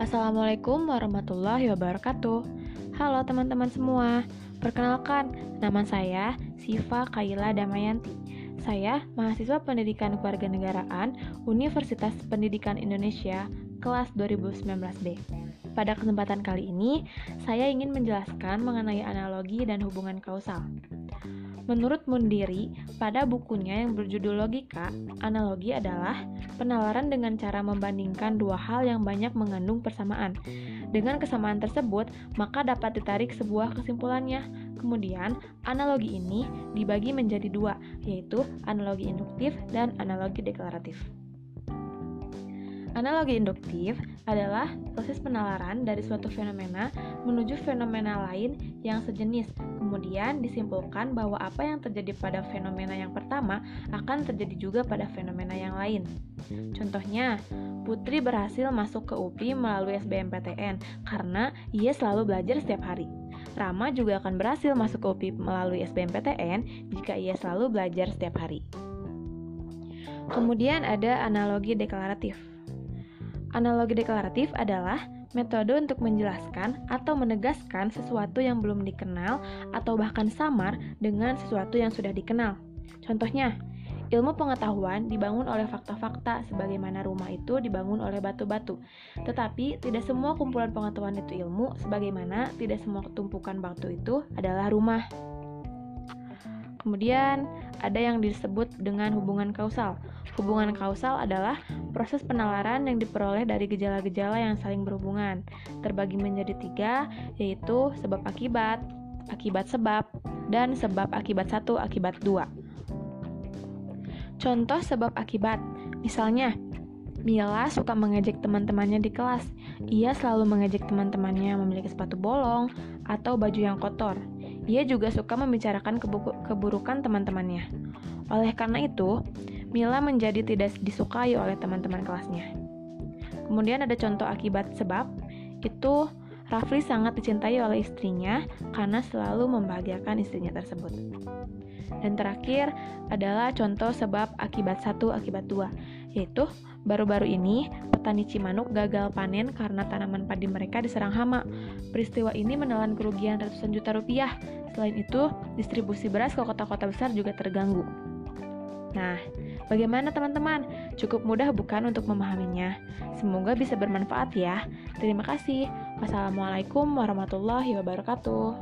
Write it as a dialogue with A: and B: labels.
A: Assalamualaikum warahmatullahi wabarakatuh. Halo teman-teman semua. Perkenalkan, nama saya Siva Kaila Damayanti. Saya mahasiswa Pendidikan Kewarganegaraan Universitas Pendidikan Indonesia kelas 2019B. Pada kesempatan kali ini, saya ingin menjelaskan mengenai analogi dan hubungan kausal. Menurut Mundiri, pada bukunya yang berjudul Logika, analogi adalah penalaran dengan cara membandingkan dua hal yang banyak mengandung persamaan. Dengan kesamaan tersebut, maka dapat ditarik sebuah kesimpulannya. Kemudian, analogi ini dibagi menjadi dua, yaitu analogi induktif dan analogi deklaratif. Analogi induktif adalah proses penalaran dari suatu fenomena menuju fenomena lain yang sejenis. Kemudian disimpulkan bahwa apa yang terjadi pada fenomena yang pertama akan terjadi juga pada fenomena yang lain. Contohnya, Putri berhasil masuk ke UPI melalui SBMPTN karena ia selalu belajar setiap hari. Rama juga akan berhasil masuk ke UPI melalui SBMPTN jika ia selalu belajar setiap hari. Kemudian ada analogi deklaratif. Analogi deklaratif adalah metode untuk menjelaskan atau menegaskan sesuatu yang belum dikenal atau bahkan samar dengan sesuatu yang sudah dikenal. Contohnya, ilmu pengetahuan dibangun oleh fakta-fakta sebagaimana rumah itu dibangun oleh batu-batu. Tetapi tidak semua kumpulan pengetahuan itu ilmu sebagaimana tidak semua tumpukan batu itu adalah rumah. Kemudian ada yang disebut dengan hubungan kausal. Hubungan kausal adalah proses penalaran yang diperoleh dari gejala-gejala yang saling berhubungan. Terbagi menjadi tiga, yaitu sebab akibat, akibat sebab, dan sebab akibat satu akibat dua. Contoh sebab akibat, misalnya Mila suka mengejek teman-temannya di kelas. Ia selalu mengejek teman-temannya memiliki sepatu bolong atau baju yang kotor. Ia juga suka membicarakan keburukan teman-temannya. Oleh karena itu, Mila menjadi tidak disukai oleh teman-teman kelasnya. Kemudian ada contoh akibat sebab, itu Rafli sangat dicintai oleh istrinya karena selalu membahagiakan istrinya tersebut. Dan terakhir adalah contoh sebab akibat satu akibat dua, yaitu baru-baru ini petani Cimanuk gagal panen karena tanaman padi mereka diserang hama. Peristiwa ini menelan kerugian ratusan juta rupiah. Selain itu, distribusi beras ke kota-kota besar juga terganggu. Nah, bagaimana teman-teman? Cukup mudah bukan untuk memahaminya? Semoga bisa bermanfaat ya. Terima kasih. Wassalamualaikum warahmatullahi wabarakatuh.